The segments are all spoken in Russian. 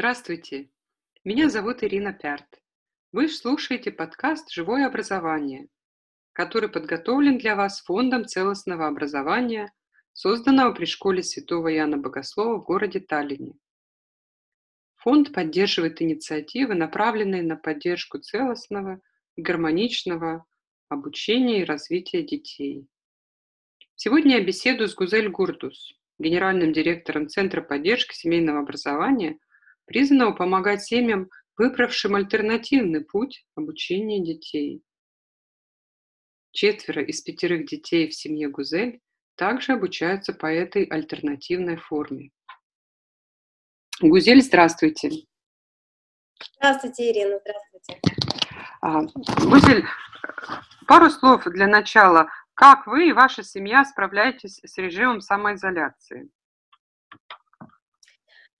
Здравствуйте, меня зовут Ирина Пярт. Вы слушаете подкаст «Живое образование», который подготовлен для вас Фондом целостного образования, созданного при школе Святого Яна Богослова в городе Таллине. Фонд поддерживает инициативы, направленные на поддержку целостного и гармоничного обучения и развития детей. Сегодня я беседую с Гузель Гурдус, генеральным директором Центра поддержки семейного образования – призванного помогать семьям, выбравшим альтернативный путь обучения детей. Четверо из пятерых детей в семье Гузель также обучаются по этой альтернативной форме. Гузель, здравствуйте. Здравствуйте, Ирина, здравствуйте. А, Гузель, пару слов для начала. Как вы и ваша семья справляетесь с режимом самоизоляции?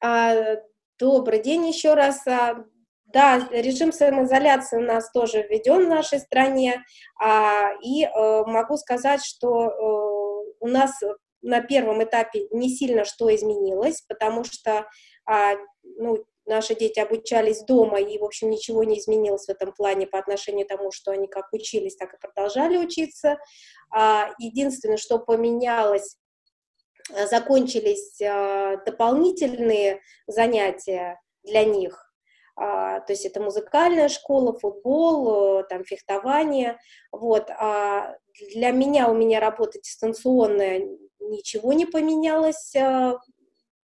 А, Добрый день еще раз. А, да, режим самоизоляции у нас тоже введен в нашей стране, а, и э, могу сказать, что э, у нас на первом этапе не сильно что изменилось, потому что а, ну, наши дети обучались дома, и, в общем, ничего не изменилось в этом плане по отношению к тому, что они как учились, так и продолжали учиться. Единственное, что поменялось закончились а, дополнительные занятия для них, а, то есть это музыкальная школа, футбол, э, там фехтование, вот, а для меня, у меня работа дистанционная, ничего не поменялось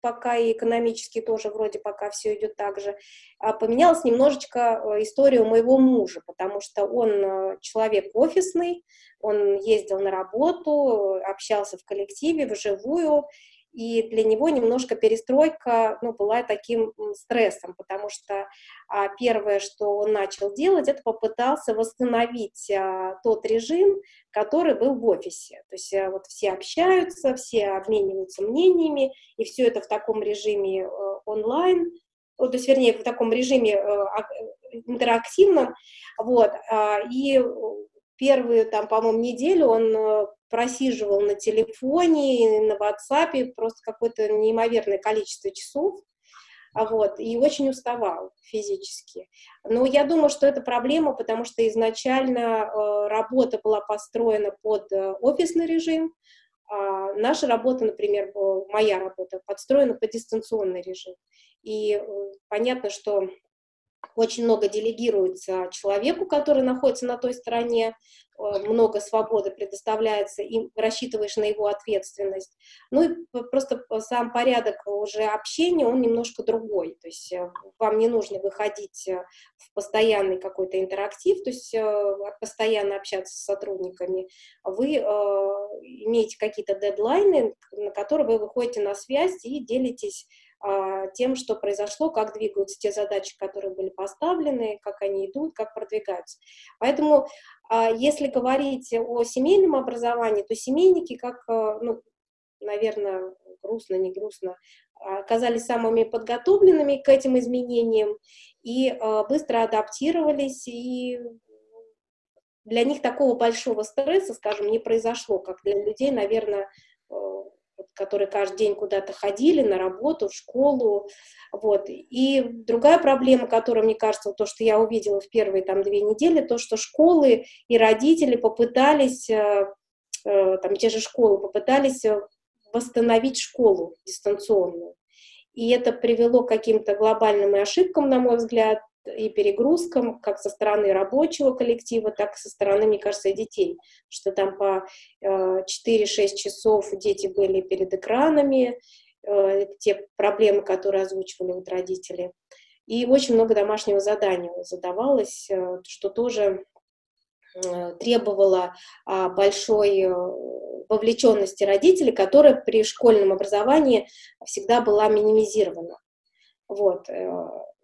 пока и экономически тоже вроде пока все идет так же. А поменялась немножечко э, история моего мужа, потому что он э, человек офисный, он ездил на работу, общался в коллективе, вживую, и для него немножко перестройка ну, была таким стрессом, потому что а, первое, что он начал делать, это попытался восстановить а, тот режим, который был в офисе. То есть а, вот все общаются, все обмениваются мнениями, и все это в таком режиме а, онлайн, то есть, вернее, в таком режиме а, интерактивном, вот, а, и первую, там, по-моему, неделю он просиживал на телефоне, на WhatsApp просто какое-то неимоверное количество часов, а вот, и очень уставал физически. Но я думаю, что это проблема, потому что изначально э, работа была построена под э, офисный режим, а наша работа, например, моя работа, подстроена под дистанционный режим. И э, понятно, что очень много делегируется человеку, который находится на той стороне, э, много свободы предоставляется, и рассчитываешь на его ответственность. Ну и просто сам порядок уже общения, он немножко другой. То есть э, вам не нужно выходить э, в постоянный какой-то интерактив, то есть постоянно общаться с сотрудниками. Вы имеете какие-то дедлайны, на которые вы выходите на связь и делитесь тем, что произошло, как двигаются те задачи, которые были поставлены, как они идут, как продвигаются. Поэтому, а, если говорить о семейном образовании, то семейники, как, а, ну, наверное, грустно, не грустно, оказались самыми подготовленными к этим изменениям и быстро адаптировались, и для них такого большого стресса, скажем, не произошло, как для людей, наверное, которые каждый день куда-то ходили на работу, в школу, вот. И другая проблема, которая, мне кажется, то, что я увидела в первые там две недели, то, что школы и родители попытались, э, э, там те же школы попытались э, восстановить школу дистанционную. И это привело к каким-то глобальным ошибкам, на мой взгляд, и перегрузкам, как со стороны рабочего коллектива, так и со стороны, мне кажется, и детей, что там по 4-6 э, часов дети были перед экранами, э, те проблемы, которые озвучивали вот родители. И очень много домашнего задания задавалось, э, что тоже требовало а, большой вовлеченности родителей, которая при школьном образовании всегда была минимизирована. Вот.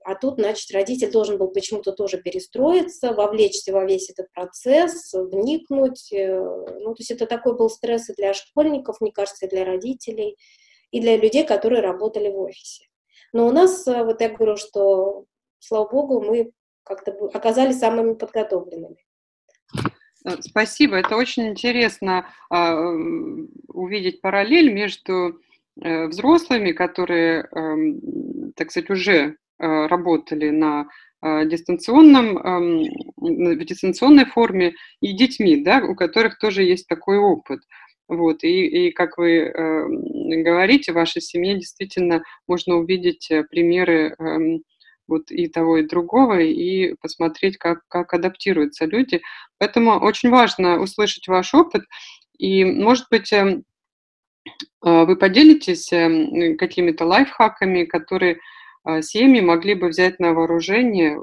А тут, значит, родитель должен был почему-то тоже перестроиться, вовлечься во весь этот процесс, вникнуть. Э, ну, то есть это такой был стресс и для школьников, мне кажется, и для родителей, и для людей, которые работали в офисе. Но у нас, э, вот я говорю, что, слава богу, мы как-то оказались самыми подготовленными. Э, спасибо. Это очень интересно а, увидеть параллель между взрослыми, которые, эм, так сказать, уже работали на дистанционном, эм, в дистанционной форме и детьми, да, у которых тоже есть такой опыт. Вот, и, и как вы э, говорите, в вашей семье действительно можно увидеть примеры э, вот и того, и другого, и посмотреть, как, как адаптируются люди. Поэтому очень важно услышать ваш опыт, и, может быть, а, вы поделитесь какими-то лайфхаками, которые семьи могли бы взять на вооружение,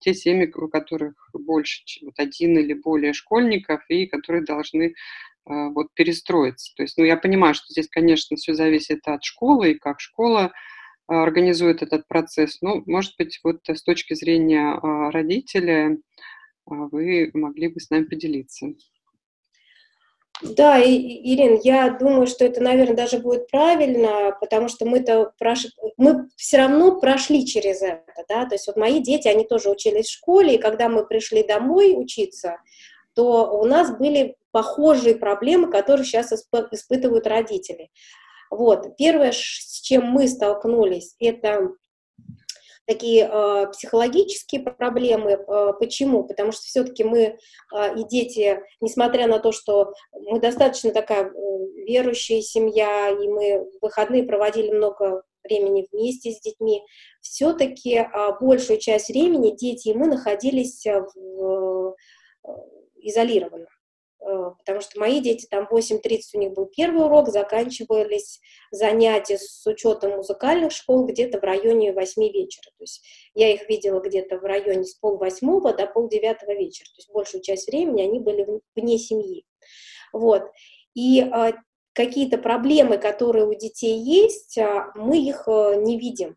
те семьи, у которых больше, чем вот один или более школьников, и которые должны а, вот перестроиться. То есть, ну, я понимаю, что здесь, конечно, все зависит от школы, и как школа организует этот процесс. Ну, может быть, вот с точки зрения родителя вы могли бы с нами поделиться. Да, и, Ирин, я думаю, что это, наверное, даже будет правильно, потому что мы-то прош... мы все равно прошли через это, да, то есть вот мои дети, они тоже учились в школе, и когда мы пришли домой учиться, то у нас были похожие проблемы, которые сейчас исп... испытывают родители. Вот, первое, с чем мы столкнулись, это такие э, психологические проблемы. Э, почему? Потому что все-таки мы э, и дети, несмотря на то, что мы достаточно такая э, верующая семья, и мы в выходные проводили много времени вместе с детьми, все-таки э, большую часть времени дети и мы находились в, э, изолированно. Э, потому что мои дети, там 8.30 у них был первый урок, заканчивались занятия с учетом музыкальных школ где-то в районе 8 вечера. То есть я их видела где-то в районе с полвосьмого до полдевятого вечера. То есть большую часть времени они были вне семьи. Вот. И а, какие-то проблемы, которые у детей есть, а, мы их а, не видим.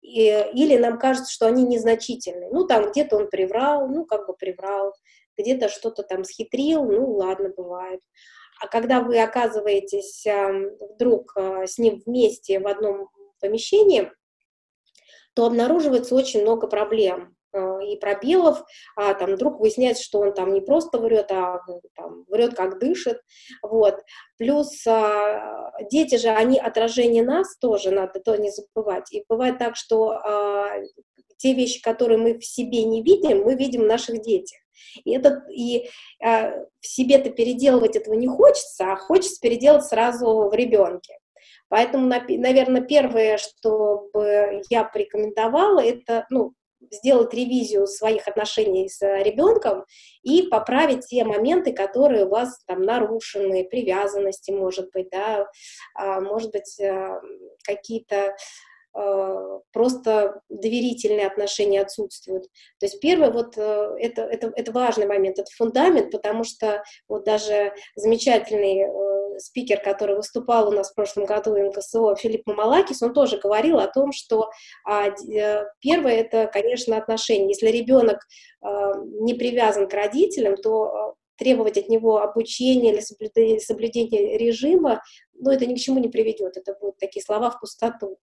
И, или нам кажется, что они незначительны. Ну, там где-то он приврал, ну, как бы приврал где-то что-то там схитрил, ну ладно, бывает. А когда вы оказываетесь вдруг а, с ним вместе в одном помещении, то обнаруживается очень много проблем а, и пробелов, а там вдруг выясняется, что он там не просто врет, а там, врет как дышит, вот. Плюс а, дети же, они отражение нас тоже, надо то не забывать. И бывает так, что а, те вещи, которые мы в себе не видим, мы видим в наших детях. И, это, и э, в себе-то переделывать этого не хочется, а хочется переделать сразу в ребенке. Поэтому, наверное, первое, что бы я порекомендовала, это ну, сделать ревизию своих отношений с ребенком и поправить те моменты, которые у вас там нарушены, привязанности, может быть, да, а, может быть, э, какие-то просто доверительные отношения отсутствуют. То есть первое, вот э, это, это, это важный момент, это фундамент, потому что вот даже замечательный э, спикер, который выступал у нас в прошлом году в НКСО, Филипп Мамалакис, он тоже говорил о том, что а, первое, это, конечно, отношения. Если ребенок не привязан к родителям, то требовать от него обучения или соблюдения, соблюдения режима, ну, это ни к чему не приведет, это будут такие слова в пустоту.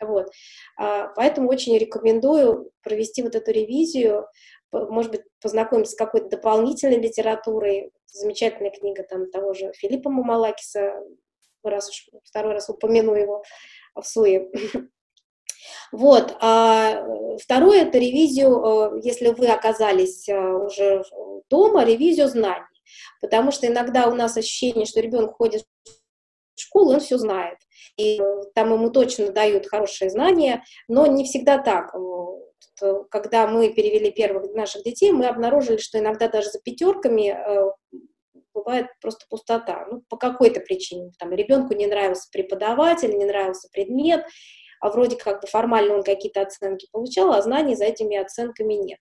Вот. А, поэтому очень рекомендую провести вот эту ревизию, может быть, познакомиться с какой-то дополнительной литературой. Замечательная книга там того же Филиппа Мамалакиса, раз уж второй раз упомяну его в Суе. Вот. А второе — это ревизию, э, если вы оказались э, уже дома, ревизию знаний. Потому что иногда у нас ощущение, что ребенок ходит в школу, он все знает. И там ему точно дают хорошие знания, но не всегда так. Когда мы перевели первых наших детей, мы обнаружили, что иногда даже за пятерками э, бывает просто пустота. Ну, по какой-то причине. Там ребенку не нравился преподаватель, не нравился предмет, а вроде как бы формально он какие-то оценки получал, а знаний за этими оценками нет.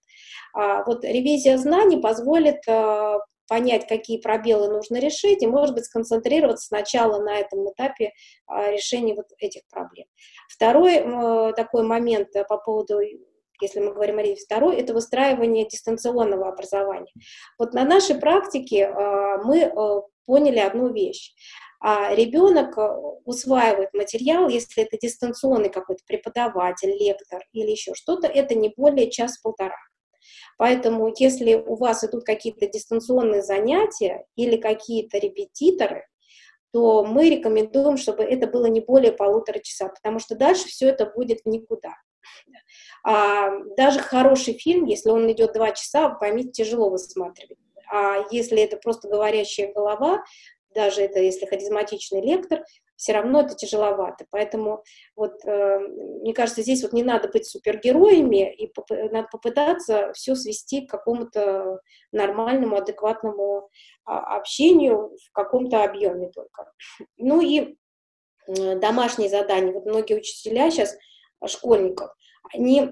А вот ревизия знаний позволит а, понять, какие пробелы нужно решить, и, может быть, сконцентрироваться сначала на этом этапе а, решения вот этих проблем. Второй э, такой момент э, по поводу если мы говорим о ревизии второй, это выстраивание дистанционного образования. Вот на нашей практике э, мы поняли одну вещь. А ребенок усваивает материал, если это дистанционный какой-то преподаватель, лектор или еще что-то, это не более час-полтора. Поэтому, если у вас идут какие-то дистанционные занятия или какие-то репетиторы, то мы рекомендуем, чтобы это было не более полутора часа, потому что дальше все это будет никуда. А, даже хороший фильм, если он идет два часа, поймите, тяжело высматривать. А если это просто говорящая голова, даже это если харизматичный лектор, все равно это тяжеловато. Поэтому вот, э, мне кажется, здесь вот не надо быть супергероями, и надо попытаться все свести к какому-то нормальному, адекватному а, общению в каком-то объеме только. Ну и э, домашние задания. Вот многие учителя сейчас, школьников, они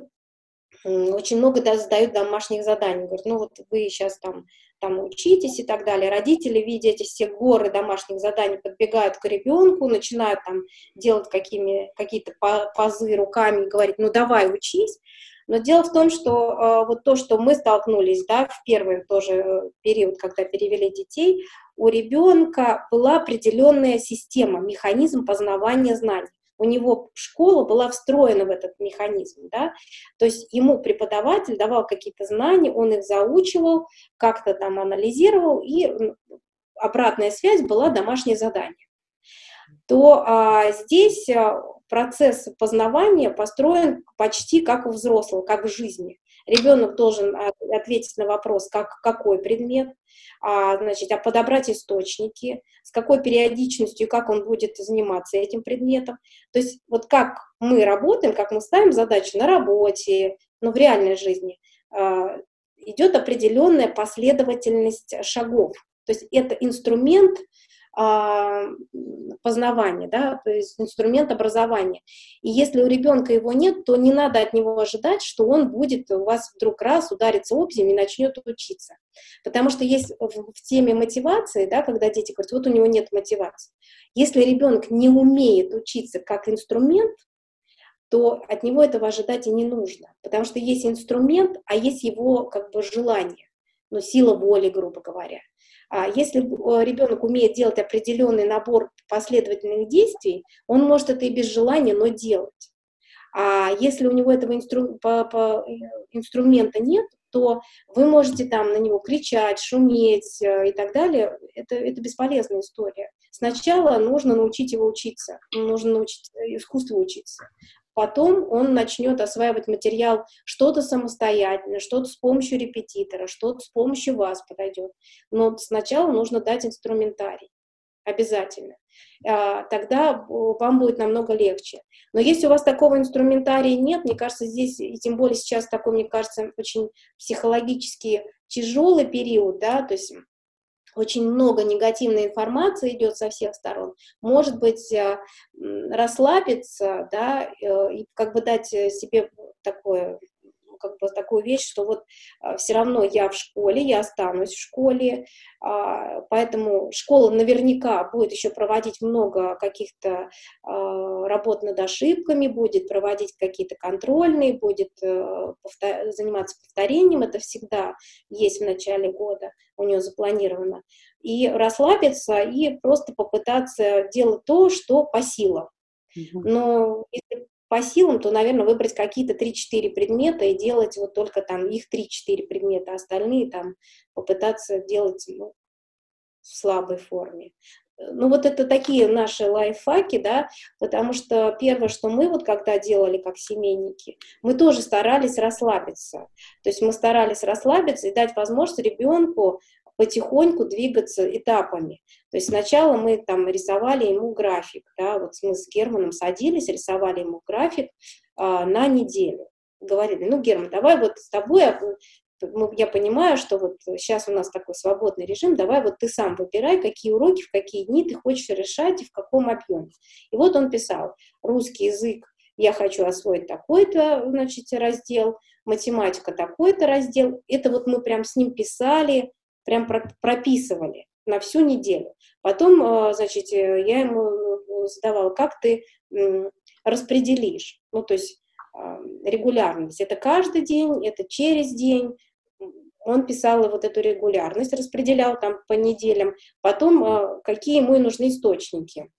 очень много да, задают домашних заданий. Говорят, ну вот вы сейчас там там учитесь и так далее. Родители, видя эти все горы домашних заданий, подбегают к ребенку, начинают там делать какими, какие-то пазы руками и говорить, ну давай учись. Но дело в том, что э, вот то, что мы столкнулись, да, в первый тоже э, период, когда перевели детей, у ребенка была определенная система, механизм познавания знаний у него школа была встроена в этот механизм, да, то есть ему преподаватель давал какие-то знания, он их заучивал, как-то там анализировал, и обратная связь была домашнее задание. То а, здесь а, процесс познавания построен почти как у взрослого, как в жизни. Ребенок должен ответить на вопрос, как, какой предмет, а, значит, а подобрать источники, с какой периодичностью, как он будет заниматься этим предметом. То есть вот как мы работаем, как мы ставим задачи на работе, но в реальной жизни, а, идет определенная последовательность шагов. То есть это инструмент, познавания, да, то есть инструмент образования. И если у ребенка его нет, то не надо от него ожидать, что он будет у вас вдруг раз удариться обзем и начнет учиться. Потому что есть в, в теме мотивации, да, когда дети говорят, вот у него нет мотивации. Если ребенок не умеет учиться как инструмент, то от него этого ожидать и не нужно. Потому что есть инструмент, а есть его как бы желание, ну, сила воли, грубо говоря. А если э, ребенок умеет делать определенный набор последовательных действий, он может это и без желания, но делать. А если у него этого инстру... по, по, э, инструмента нет, то вы можете там на него кричать, шуметь э, и так далее. Это, это бесполезная история. Сначала нужно научить его учиться, нужно научить искусству учиться. Потом он начнет осваивать материал что-то самостоятельно, что-то с помощью репетитора, что-то с помощью вас подойдет. Но сначала нужно дать инструментарий. Обязательно. А, тогда вам будет намного легче. Но если у вас такого инструментария нет, мне кажется, здесь, и тем более сейчас такой, мне кажется, очень психологически тяжелый период, да, то есть очень много негативной информации идет со всех сторон, может быть, э, расслабиться, да, э, и как бы дать себе такое как бы такую вещь, что вот а, все равно я в школе, я останусь в школе, а, поэтому школа наверняка будет еще проводить много каких-то а, работ над ошибками, будет проводить какие-то контрольные, будет э, повтор... заниматься повторением, это всегда есть в начале года, у нее запланировано, и расслабиться и просто попытаться делать то, что по силам. Но если по силам, то, наверное, выбрать какие-то 3-4 предмета и делать вот только там их 3-4 предмета, а остальные там попытаться делать ну, в слабой форме. Ну, вот это такие наши лайфхаки, да, потому что первое, что мы вот когда делали как семейники, мы тоже старались расслабиться. То есть мы старались расслабиться и дать возможность ребенку потихоньку двигаться этапами. То есть сначала мы там рисовали ему график, да, вот мы с Германом садились, рисовали ему график а, на неделю. Говорили, ну, Герман, давай вот с тобой, я понимаю, что вот сейчас у нас такой свободный режим, давай вот ты сам выбирай, какие уроки, в какие дни ты хочешь решать и в каком объеме. И вот он писал, русский язык я хочу освоить такой-то, значит, раздел, математика такой-то раздел. Это вот мы прям с ним писали, прям прописывали на всю неделю. Потом, э, значит, э, я ему э, задавала, как ты распределишь, ну, то есть регулярность. Это каждый день, это через день. Он писал вот эту регулярность, распределял там по неделям. Потом, какие ему нужны источники.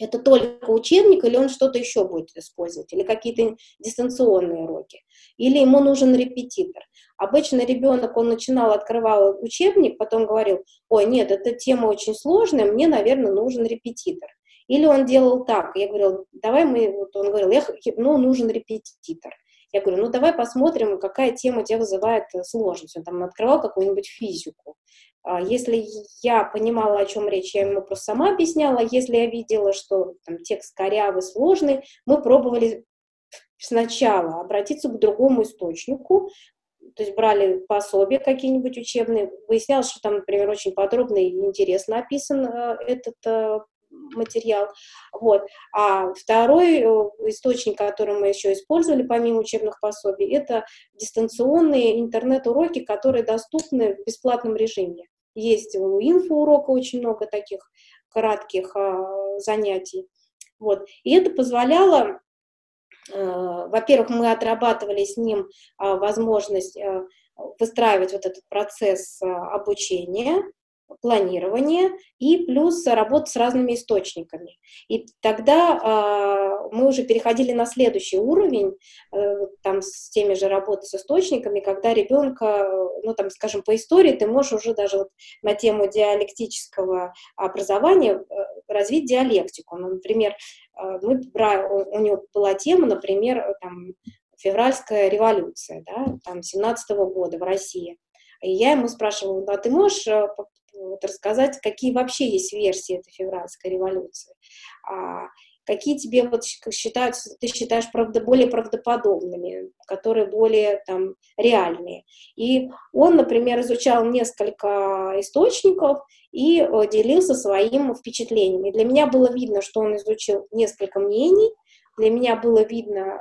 Это только учебник или он что-то еще будет использовать, или какие-то дистанционные уроки, или ему нужен репетитор. Обычно ребенок, он начинал, открывал учебник, потом говорил, ой, нет, эта тема очень сложная, мне, наверное, нужен репетитор. Или он делал так, я говорил, давай мы, вот он говорил, я, ну, нужен репетитор. Я говорю, ну давай посмотрим, какая тема тебя вызывает э, сложность. Он там открывал какую-нибудь физику. А если я понимала, о чем речь, я ему просто сама объясняла. Если я видела, что там, текст корявый, сложный, мы пробовали сначала обратиться к другому источнику, то есть брали пособия какие-нибудь учебные, выяснялось, что там, например, очень подробно и интересно описан э, этот э, материал. Вот. А второй э, источник, который мы еще использовали помимо учебных пособий, это дистанционные интернет-уроки, которые доступны в бесплатном режиме. Есть у инфоурока очень много таких кратких а, занятий. Вот. И это позволяло Э, во-первых, мы отрабатывали с ним а, возможность э, выстраивать вот этот процесс обучения, планирования и плюс работа с разными источниками. И тогда э, мы уже переходили на следующий уровень, э, там с теми же работы с источниками, когда ребенка, ну там, скажем, по истории ты можешь уже даже вот на тему диалектического образования э, развить диалектику. Ну, например, э, мы брали, у, у него была тема, например, там февральская революция, да, там 17 -го года в России. И я ему спрашивала, а ты можешь э, вот, рассказать, какие вообще есть версии этой февральской революции, а, какие тебе вот считаются, ты считаешь правда, более правдоподобными, которые более там реальные. И он, например, изучал несколько источников и э, делился своим впечатлением. И для меня было видно, что он изучил несколько мнений, для меня было видно,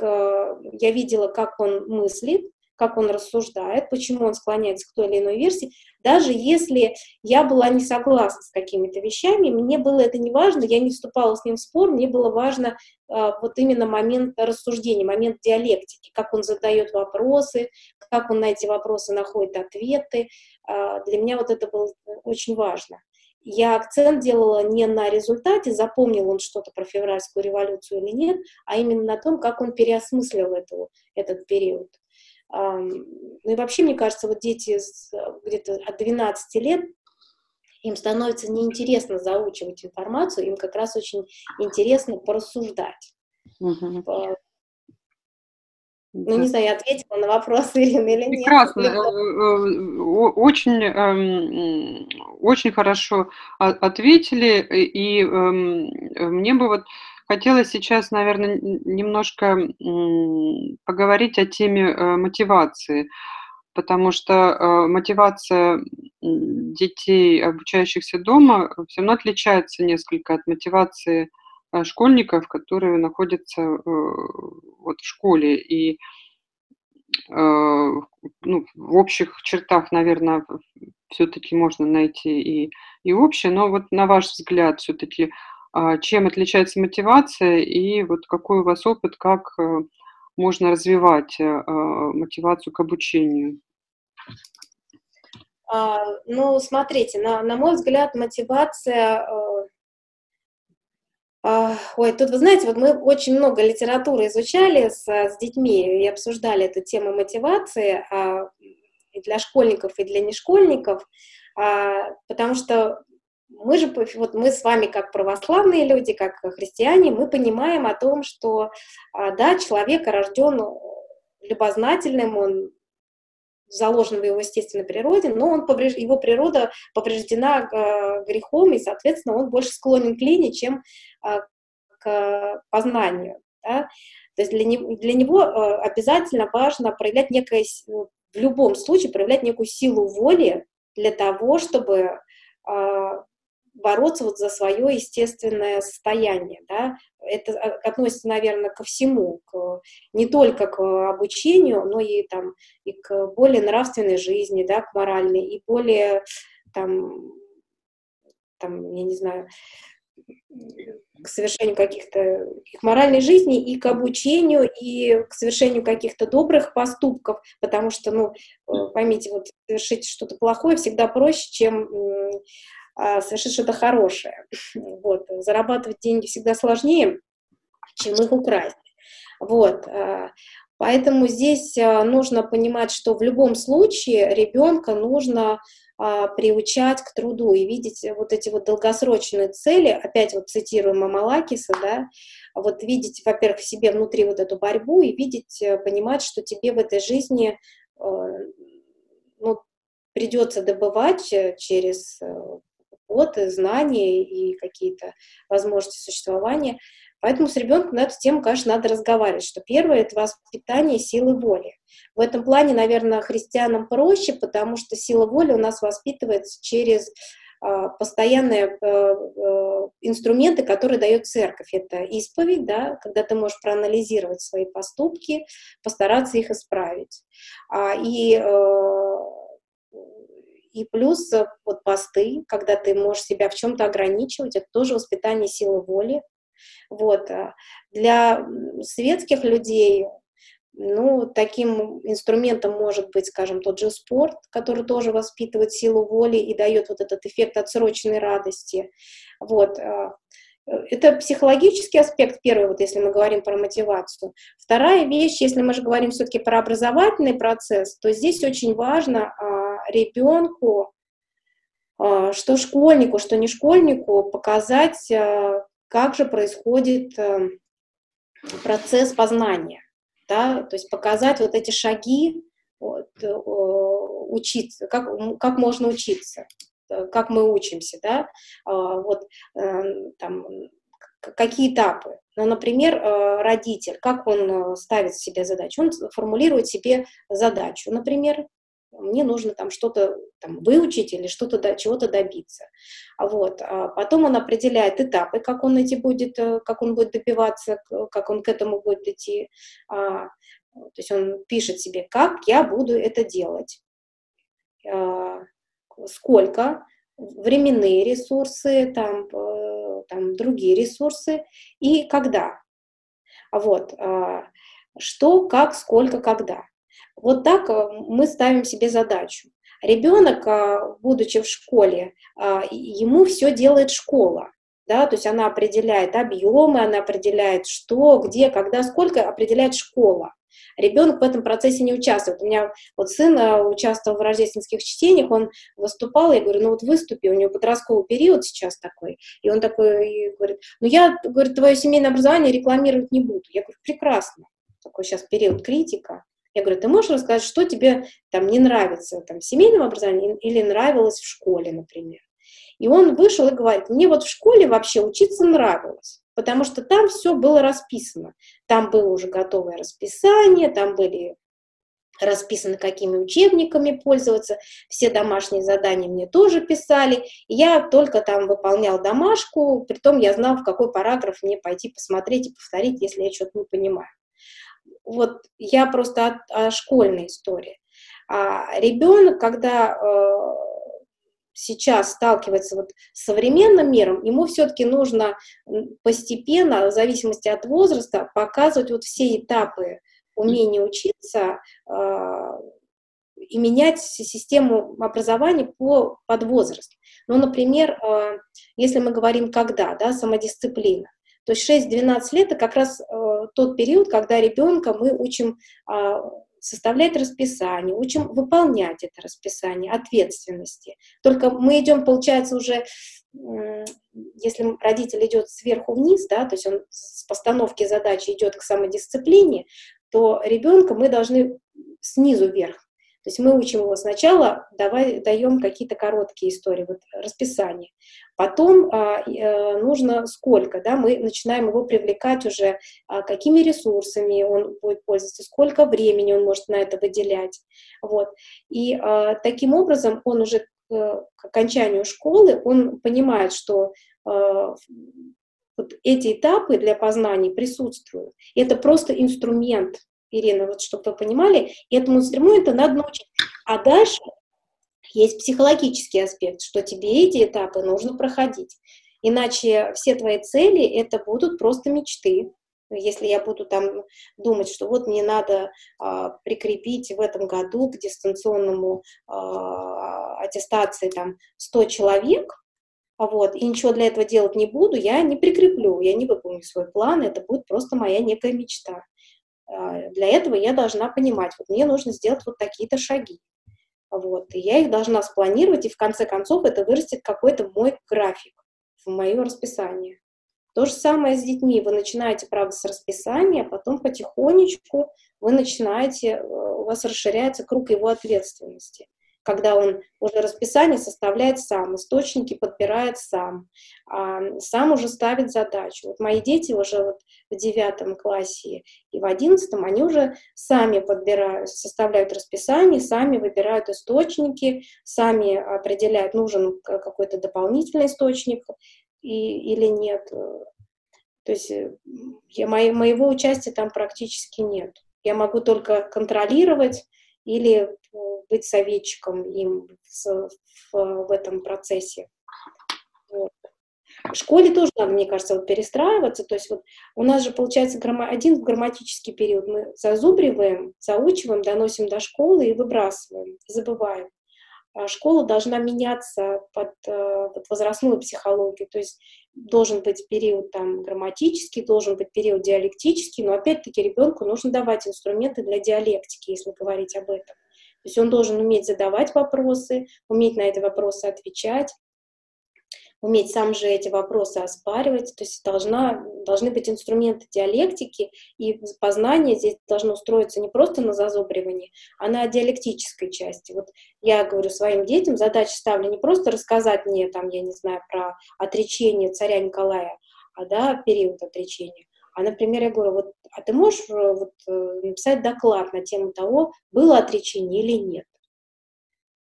э, я видела, как он мыслит, как он рассуждает, почему он склоняется к той или иной версии. Даже если я была не согласна с какими-то вещами, мне было это не важно, я не вступала с ним в спор, мне было важно э, вот именно момент рассуждения, момент диалектики, как он задает вопросы, как он на эти вопросы находит ответы. Э, для меня вот это было очень важно. Я акцент делала не на результате, запомнил он что-то про февральскую революцию или нет, а именно на том, как он переосмыслил эту, этот период. Ну и вообще, мне кажется, вот дети где-то от 12 лет, им становится неинтересно заучивать информацию, им как раз очень интересно порассуждать. Угу. Ну, не знаю, я ответила на вопрос Ирины или нет. Прекрасно. Э, э, очень, эм, очень хорошо ответили. И эм, мне бы вот Хотела сейчас, наверное, немножко поговорить о теме э, мотивации, потому что э, мотивация детей, обучающихся дома, все равно отличается несколько от мотивации э, школьников, которые находятся вот в школе. И ну, в общих чертах, наверное, все-таки можно найти и, и общее, но вот на ваш взгляд, все-таки чем отличается мотивация и вот какой у вас опыт, как э, можно развивать э, а, мотивацию к обучению? А, ну, смотрите, на, на мой взгляд, мотивация... Э, ой, тут, вы знаете, вот мы очень много литературы изучали с, с детьми и обсуждали эту тему мотивации и для школьников, и для нешкольников, потому что мы же, вот мы с вами как православные люди, как христиане, мы понимаем о том, что, а, да, человек рожден любознательным, он заложен в его естественной природе, но он повреж... его природа повреждена э, грехом, и, соответственно, он больше склонен к лени, чем э, к познанию. Да? То есть для, не... для него э, обязательно важно проявлять некое, в любом случае, проявлять некую силу воли для того, чтобы бороться вот за свое естественное состояние, да, это относится, наверное, ко всему, к, не только к обучению, но и там и к более нравственной жизни, да, к моральной, и более там, там, я не знаю, к совершению каких-то их моральной жизни и к обучению, и к совершению каких-то добрых поступков, потому что, ну, э, поймите, вот совершить что-то плохое всегда проще, чем а, совершить что-то хорошее. Вот. Зарабатывать деньги всегда сложнее, чем их украсть. Вот. А, поэтому здесь а, нужно понимать, что в любом случае ребенка нужно а, приучать к труду и видеть вот эти вот долгосрочные цели, опять вот цитирую Мамалакиса, да, вот видеть, во-первых, в себе внутри вот эту борьбу и видеть, э, понимать, что тебе в этой жизни э, ну, придется добывать э, через опыт, знания и какие-то возможности существования. Поэтому с ребенком на эту тему, конечно, надо разговаривать, что первое — это воспитание силы воли. В этом плане, наверное, христианам проще, потому что сила воли у нас воспитывается через а, постоянные э, э, инструменты, которые дает церковь. Это исповедь, да, когда ты можешь проанализировать свои поступки, постараться их исправить. А, и, э, и плюс вот посты, когда ты можешь себя в чем-то ограничивать, это тоже воспитание силы воли. Вот. Для светских людей ну, таким инструментом может быть, скажем, тот же спорт, который тоже воспитывает силу воли и дает вот этот эффект отсроченной радости. Вот. Это психологический аспект первый, вот если мы говорим про мотивацию. Вторая вещь, если мы же говорим все-таки про образовательный процесс, то здесь очень важно а, ребенку, а, что школьнику, что не школьнику, показать, а, как же происходит а, процесс познания да, то есть показать вот эти шаги, вот, э, учиться, как, как можно учиться, как мы учимся, да, а, вот эм, там, какие этапы. Ну, например, э, родитель, как он ставит себе задачу? Он формулирует себе задачу, например, мне нужно там что-то там, выучить или что-то до, чего-то добиться. Вот. А потом он определяет этапы, как он эти будет, э, как он будет добиваться, как он к этому будет идти. А, то есть он пишет себе, как я буду это делать, а, сколько, временные ресурсы, там, э, там другие ресурсы и когда. Вот. А, что, как, сколько, когда. Вот так э, мы ставим себе задачу. Ребенок, э, будучи в школе, э, ему все делает школа. Да, то есть она определяет объемы, она определяет что, где, когда, сколько, определяет школа. Ребенок в этом процессе не участвует. У меня вот сын участвовал в рождественских чтениях, он выступал, я говорю, ну вот выступи, у него подростковый период сейчас такой, и он такой говорит, ну я, говорит, твое семейное образование рекламировать не буду. Я говорю, прекрасно, такой сейчас период критика, я говорю, ты можешь рассказать, что тебе там не нравится там, в семейном образовании или нравилось в школе, например? И он вышел и говорит, мне вот в школе вообще учиться нравилось, потому что там все было расписано. Там было уже готовое расписание, там были расписаны, какими учебниками пользоваться, все домашние задания мне тоже писали, я только там выполнял домашку, при том я знал, в какой параграф мне пойти посмотреть и повторить, если я что-то не понимаю вот я просто о, о школьной истории. А ребенок, когда э, сейчас сталкивается вот с современным миром, ему все-таки нужно постепенно, в зависимости от возраста, показывать вот все этапы умения учиться э, и менять систему образования по, под возраст. Ну, например, э, если мы говорим когда, да, самодисциплина. То есть 6-12 лет — это как раз э, тот период, когда ребенка мы учим составлять расписание, учим выполнять это расписание, ответственности. Только мы идем, получается, уже, если родитель идет сверху вниз, да, то есть он с постановки задачи идет к самодисциплине, то ребенка мы должны снизу вверх то есть мы учим его сначала, давай, даем какие-то короткие истории, вот расписание. Потом а, э, нужно сколько, да, мы начинаем его привлекать уже, а, какими ресурсами он будет пользоваться, сколько времени он может на это выделять. Вот. И а, таким образом он уже к, к окончанию школы, он понимает, что а, вот эти этапы для познания присутствуют. Это просто инструмент, Ирина, вот чтобы вы понимали, этому инструменту надо научить. А дальше есть психологический аспект, что тебе эти этапы нужно проходить. Иначе все твои цели это будут просто мечты. Если я буду там думать, что вот мне надо а, прикрепить в этом году к дистанционному а, аттестации там 100 человек, вот, и ничего для этого делать не буду, я не прикреплю, я не выполню свой план, это будет просто моя некая мечта. А, для этого я должна понимать, вот мне нужно сделать вот такие-то шаги. Вот, и я их должна спланировать, и в конце концов это вырастет какой-то мой график в мое расписание. То же самое с детьми. Вы начинаете, правда, с расписания, а потом потихонечку вы начинаете, э, у вас расширяется круг его ответственности когда он уже расписание составляет сам, источники подбирает сам, а, сам уже ставит задачу. Вот мои дети уже вот в девятом классе и в одиннадцатом, они уже сами подбирают, составляют расписание, сами выбирают источники, сами определяют, нужен какой-то дополнительный источник и, или нет. То есть э, я, моего участия там практически нет. Я могу только контролировать, или э, быть советчиком им в, в, в этом процессе. Вот. В школе тоже надо, мне кажется, вот перестраиваться. То есть вот у нас же получается грамма... один грамматический период. Мы зазубриваем, заучиваем, доносим до школы и выбрасываем, забываем. А школа должна меняться под, э, под возрастную психологию. То есть должен быть период там грамматический, должен быть период диалектический, но опять-таки ребенку нужно давать инструменты для диалектики, если говорить об этом. То есть он должен уметь задавать вопросы, уметь на эти вопросы отвечать, уметь сам же эти вопросы оспаривать, то есть должна, должны быть инструменты диалектики, и познание здесь должно устроиться не просто на зазубривании, а на диалектической части. Вот я говорю своим детям, задачу ставлю не просто рассказать мне, там, я не знаю, про отречение царя Николая, а, да, период отречения, а, например, я говорю, вот, а ты можешь э, вот, э, написать доклад на тему того, было отречение или нет?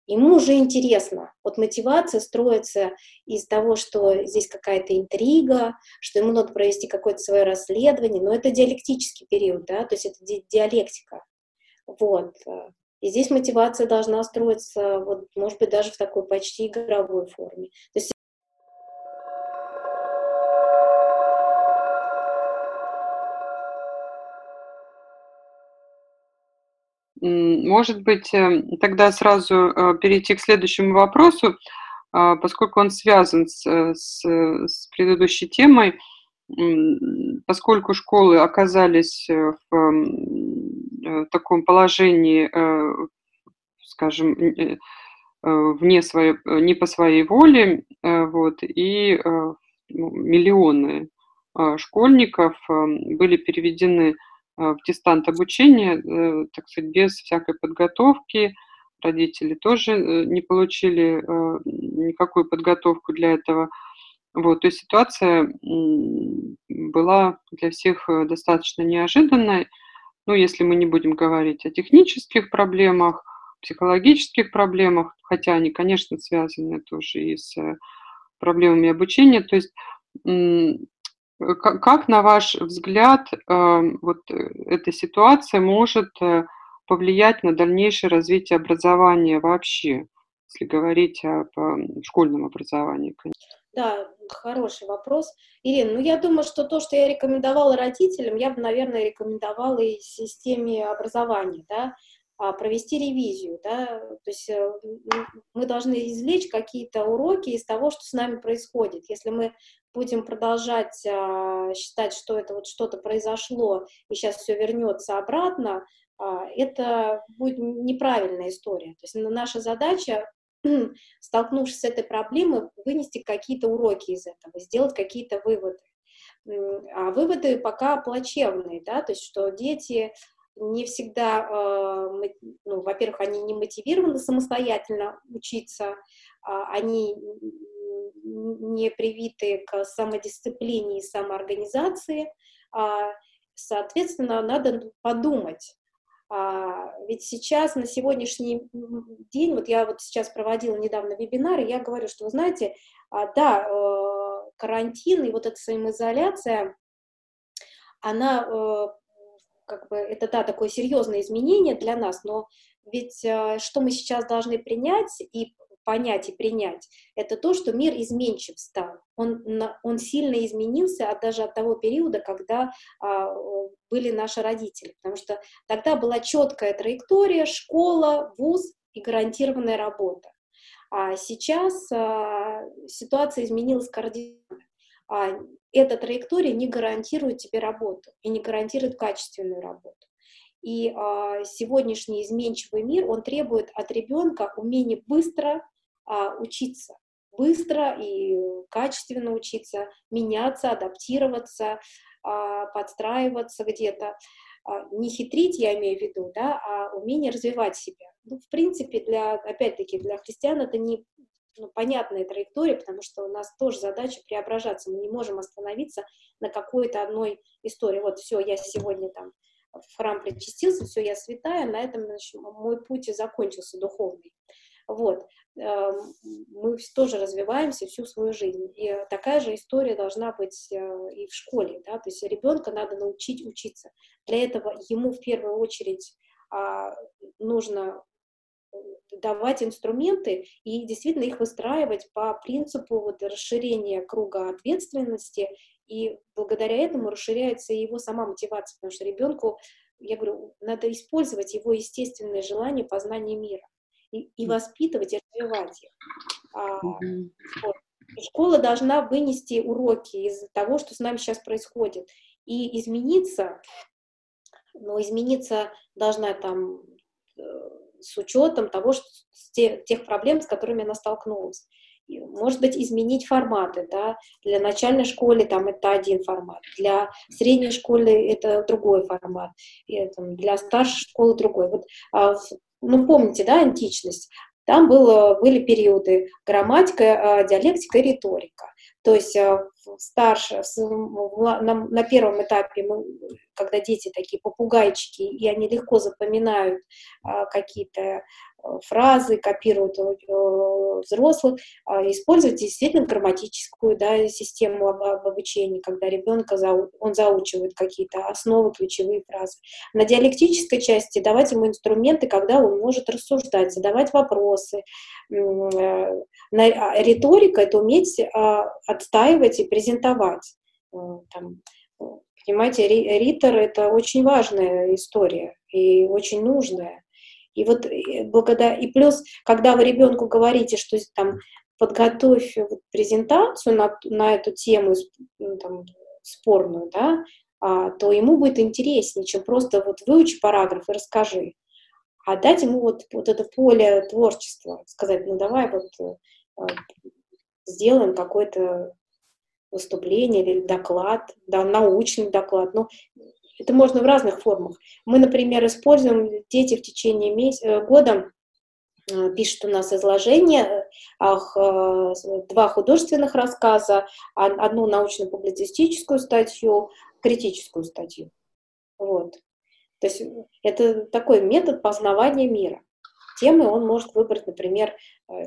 Ему уже интересно. Вот мотивация строится из того, что здесь какая-то интрига, что ему надо провести какое-то свое расследование, но это диалектический период, да, то есть это ди- диалектика. Вот. И здесь мотивация должна строиться, вот, может быть, даже в такой почти игровой форме. То есть Может быть, эм, тогда сразу э, перейти к следующему вопросу, а, поскольку он связан с, э, с, с предыдущей темой, поскольку школы оказались э, в таком положении, скажем, вне своей, не по своей воле, вот, и ну, миллионы школьников были переведены Э, в дистант обучение, э, так сказать, без всякой подготовки. Родители тоже э, не получили никакую подготовку для этого. Вот, то есть ситуация была для всех достаточно неожиданной. Ну, если мы не будем говорить о технических проблемах, психологических проблемах, хотя они, конечно, связаны тоже и с проблемами обучения. То есть Э, как, на ваш взгляд, эм, вот э, эта ситуация может э, повлиять на дальнейшее развитие образования вообще, если говорить об эм, школьном образовании? Да, хороший вопрос. Ирина, ну я думаю, что то, что я рекомендовала родителям, я бы, наверное, рекомендовала и системе образования, да, а, провести ревизию, да, то есть мы должны извлечь какие-то уроки из того, что с нами происходит. Если мы будем продолжать а, считать, что это вот что-то произошло, и сейчас все вернется обратно, а, это будет неправильная история. То есть наша задача, столкнувшись с этой проблемой, вынести какие-то уроки из этого, сделать какие-то выводы. А выводы пока плачевные, да, то есть что дети не всегда, э, ну, во-первых, они не мотивированы самостоятельно учиться, а они не привиты к самодисциплине и самоорганизации, а, соответственно, надо подумать. А, ведь сейчас, на сегодняшний день, вот я вот сейчас проводила недавно вебинар, и я говорю, что, вы знаете, а, да, карантин и вот эта самоизоляция, она как бы, это, да, такое серьезное изменение для нас, но ведь что мы сейчас должны принять и понять и принять, это то, что мир изменчив стал. Он, он сильно изменился от, даже от того периода, когда а, были наши родители. Потому что тогда была четкая траектория, школа, вуз и гарантированная работа. А сейчас а, ситуация изменилась кардинально. А, эта траектория не гарантирует тебе работу и не гарантирует качественную работу. И а, сегодняшний изменчивый мир, он требует от ребенка умения быстро учиться, быстро и качественно учиться, меняться, адаптироваться, а, подстраиваться где-то. А, не хитрить, я имею в виду, да, а умение развивать себя. Ну, в принципе, для, опять-таки, для христиан это не ну, понятная траектория, потому что у нас тоже задача преображаться. Мы не можем остановиться на какой-то одной истории. Вот все, я сегодня там в храм причастился, все, я святая, на этом значит, мой путь и закончился духовный. Вот. Эм, мы тоже развиваемся всю свою жизнь. И такая же история должна быть э, и в школе. Да? То есть ребенка надо научить учиться. Для этого ему в первую очередь а, нужно э, давать инструменты и действительно их выстраивать по принципу вот расширения круга ответственности, и благодаря этому расширяется его сама мотивация, потому что ребенку, я говорю, надо использовать его естественное желание познания мира и, и воспитывать, и развивать их. А, вот. Школа должна вынести уроки из того, что с нами сейчас происходит, и измениться, но измениться должна там э, с учетом того, что, тех, тех проблем, с которыми она столкнулась. Может быть, изменить форматы, да, для начальной школы там это один формат, для средней школы это другой формат, и, там, для старшей школы другой. Вот а, ну, помните, да, античность, там было, были периоды грамматика, а, диалектика и риторика. То есть а, старше, на, первом этапе, мы, когда дети такие попугайчики, и они легко запоминают а, какие-то фразы, копируют у взрослых, а, использовать действительно грамматическую да, систему об, обучения, когда ребенка зау, он заучивает какие-то основы, ключевые фразы. На диалектической части давать ему инструменты, когда он может рассуждать, задавать вопросы. Э, на, а, риторика — это уметь а, отстаивать и презентовать. Э, там, понимаете, ритор — это очень важная история и очень нужная. И вот э, благодаря, и плюс, когда вы ребенку говорите, что там подготовь презентацию на, на эту тему ну, там, спорную, да, а, то ему будет интереснее, чем просто вот выучи параграф и расскажи. А дать ему вот, вот это поле творчества, сказать, ну давай вот э, сделаем какое-то выступление или доклад, да, научный доклад. Ну, это можно в разных формах. Мы, например, используем дети в течение месяца, э, года э, пишут у нас изложение, э, два художественных рассказа, одну научно-публицистическую статью, критическую статью. Вот. То есть это такой метод познавания мира. Темы он может выбрать, например,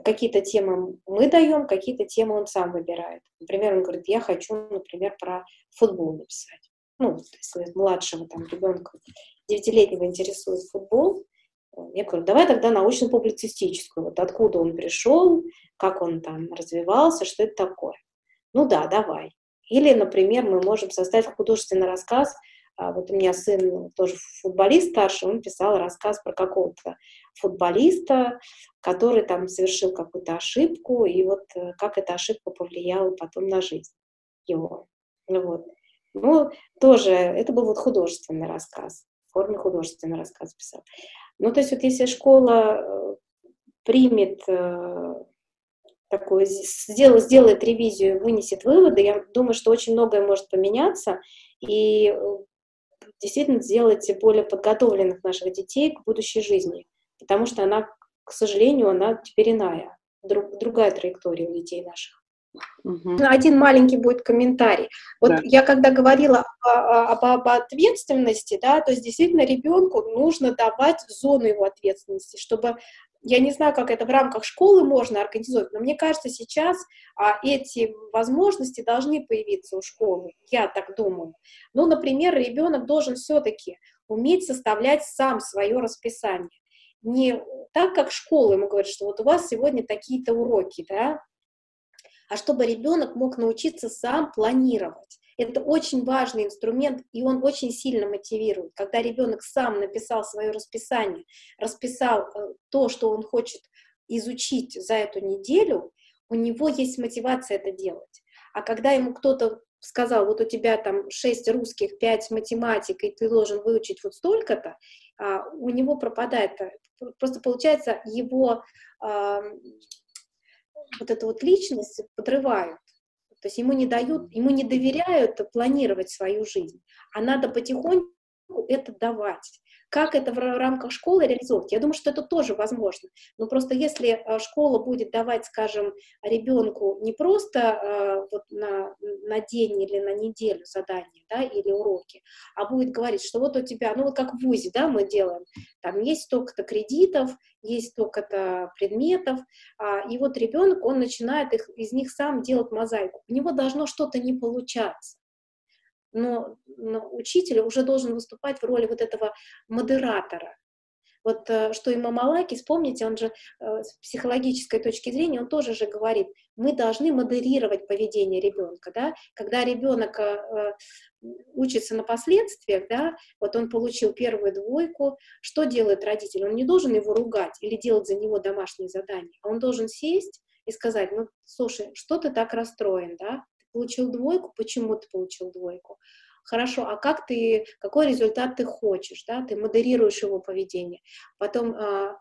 какие-то темы мы даем, какие-то темы он сам выбирает. Например, он говорит, я хочу, например, про футбол написать ну, если младшего там ребенка, девятилетнего интересует футбол, я говорю, давай тогда научно-публицистическую, вот откуда он пришел, как он там развивался, что это такое. Ну да, давай. Или, например, мы можем составить художественный рассказ, а вот у меня сын тоже футболист старший, он писал рассказ про какого-то футболиста, который там совершил какую-то ошибку, и вот э, как эта ошибка повлияла потом на жизнь его. Вот. Ну, тоже, это был вот художественный рассказ, в форме художественный рассказ писал. Ну, то есть вот если школа э, примет э, такую, сделает, сделает ревизию, вынесет выводы, я думаю, что очень многое может поменяться, и э, действительно сделать более подготовленных наших детей к будущей жизни, потому что она, к сожалению, она теперь иная, друг, другая траектория у детей наших. Угу. Один маленький будет комментарий. Вот да. я когда говорила об, об ответственности, да, то есть действительно ребенку нужно давать зону его ответственности, чтобы я не знаю, как это в рамках школы можно организовать, но мне кажется, сейчас а, эти возможности должны появиться у школы, я так думаю. Ну, например, ребенок должен все-таки уметь составлять сам свое расписание. Не так, как школа ему говорит, что вот у вас сегодня такие-то уроки, да, а чтобы ребенок мог научиться сам планировать. Это очень важный инструмент, и он очень сильно мотивирует. Когда ребенок сам написал свое расписание, расписал э, то, что он хочет изучить за эту неделю, у него есть мотивация это делать. А когда ему кто-то сказал, вот у тебя там 6 русских, 5 математик, и ты должен выучить вот столько-то, а, у него пропадает, э, просто получается его а, вот эту вот личность подрывают. То есть ему не дают, ему не доверяют планировать свою жизнь, а надо потихоньку это давать. Как это в рамках школы реализовать? Я думаю, что это тоже возможно. Но просто если э, школа будет давать, скажем, ребенку не просто э, вот на, на день или на неделю задания, да, или уроки, а будет говорить, что вот у тебя, ну вот как в ВУЗе, да, мы делаем, там есть столько-то кредитов, есть столько-то предметов, а, и вот ребенок, он начинает их, из них сам делать мозаику. У него должно что-то не получаться но, но учитель уже должен выступать в роли вот этого модератора. Вот э, что и Мамалаки, вспомните, он же э, с психологической точки зрения, он тоже же говорит, мы должны модерировать поведение ребенка, да, когда ребенок э, учится на последствиях, да, вот он получил первую двойку, что делает родитель? Он не должен его ругать или делать за него домашнее задание, а он должен сесть и сказать, ну, слушай, что ты так расстроен, да, получил двойку, почему ты получил двойку? Хорошо, а как ты, какой результат ты хочешь, да, ты модерируешь его поведение. Потом, а,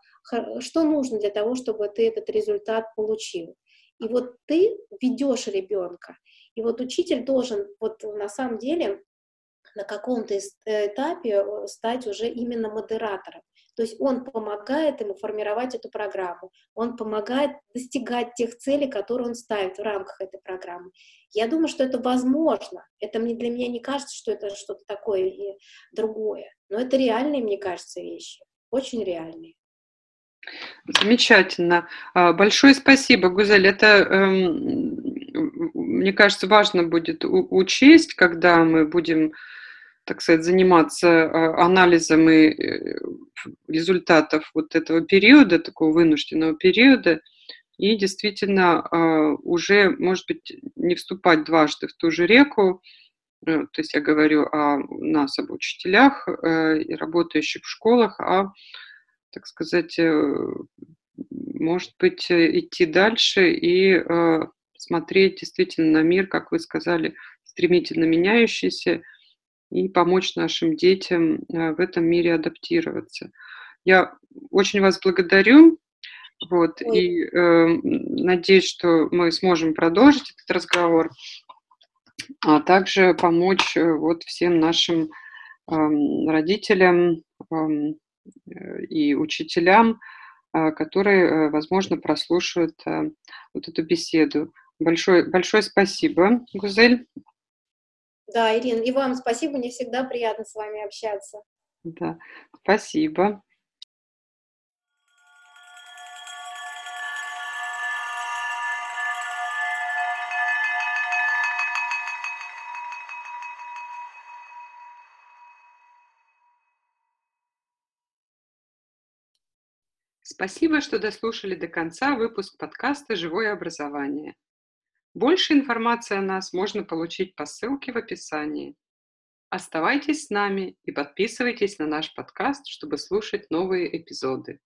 что нужно для того, чтобы ты этот результат получил. И вот ты ведешь ребенка, и вот учитель должен вот на самом деле на каком-то этапе э, стать уже именно модератором. То есть он помогает ему формировать эту программу, он помогает достигать тех целей, которые он ставит в рамках этой программы. Я думаю, что это возможно. Это мне, для меня не кажется, что это что-то такое и другое. Но это реальные, мне кажется, вещи. Очень реальные. Замечательно. А, большое спасибо, Гузель. Это, эм, мне кажется, важно будет учесть, когда мы будем так сказать, заниматься а, анализом и э, результатов вот этого периода, такого вынужденного периода, и действительно а, уже, может быть, не вступать дважды в ту же реку, э, то есть я говорю о нас, об учителях э, работающих в школах, а, так сказать, может быть, идти дальше и смотреть действительно на мир, как вы сказали, стремительно меняющийся, и помочь нашим детям э, в этом мире адаптироваться. Я очень вас благодарю. Вот, и э, надеюсь, что мы сможем продолжить этот разговор, а также помочь э, вот всем нашим э, родителям э, и учителям, э, которые, возможно, прослушают э, вот эту беседу. Большое, большое спасибо, Гузель. Да, Ирина, и вам спасибо, мне всегда приятно с вами общаться. Да, спасибо. Спасибо, что дослушали до конца выпуск подкаста «Живое образование». Больше информации о нас можно получить по ссылке в описании. Оставайтесь с нами и подписывайтесь на наш подкаст, чтобы слушать новые эпизоды.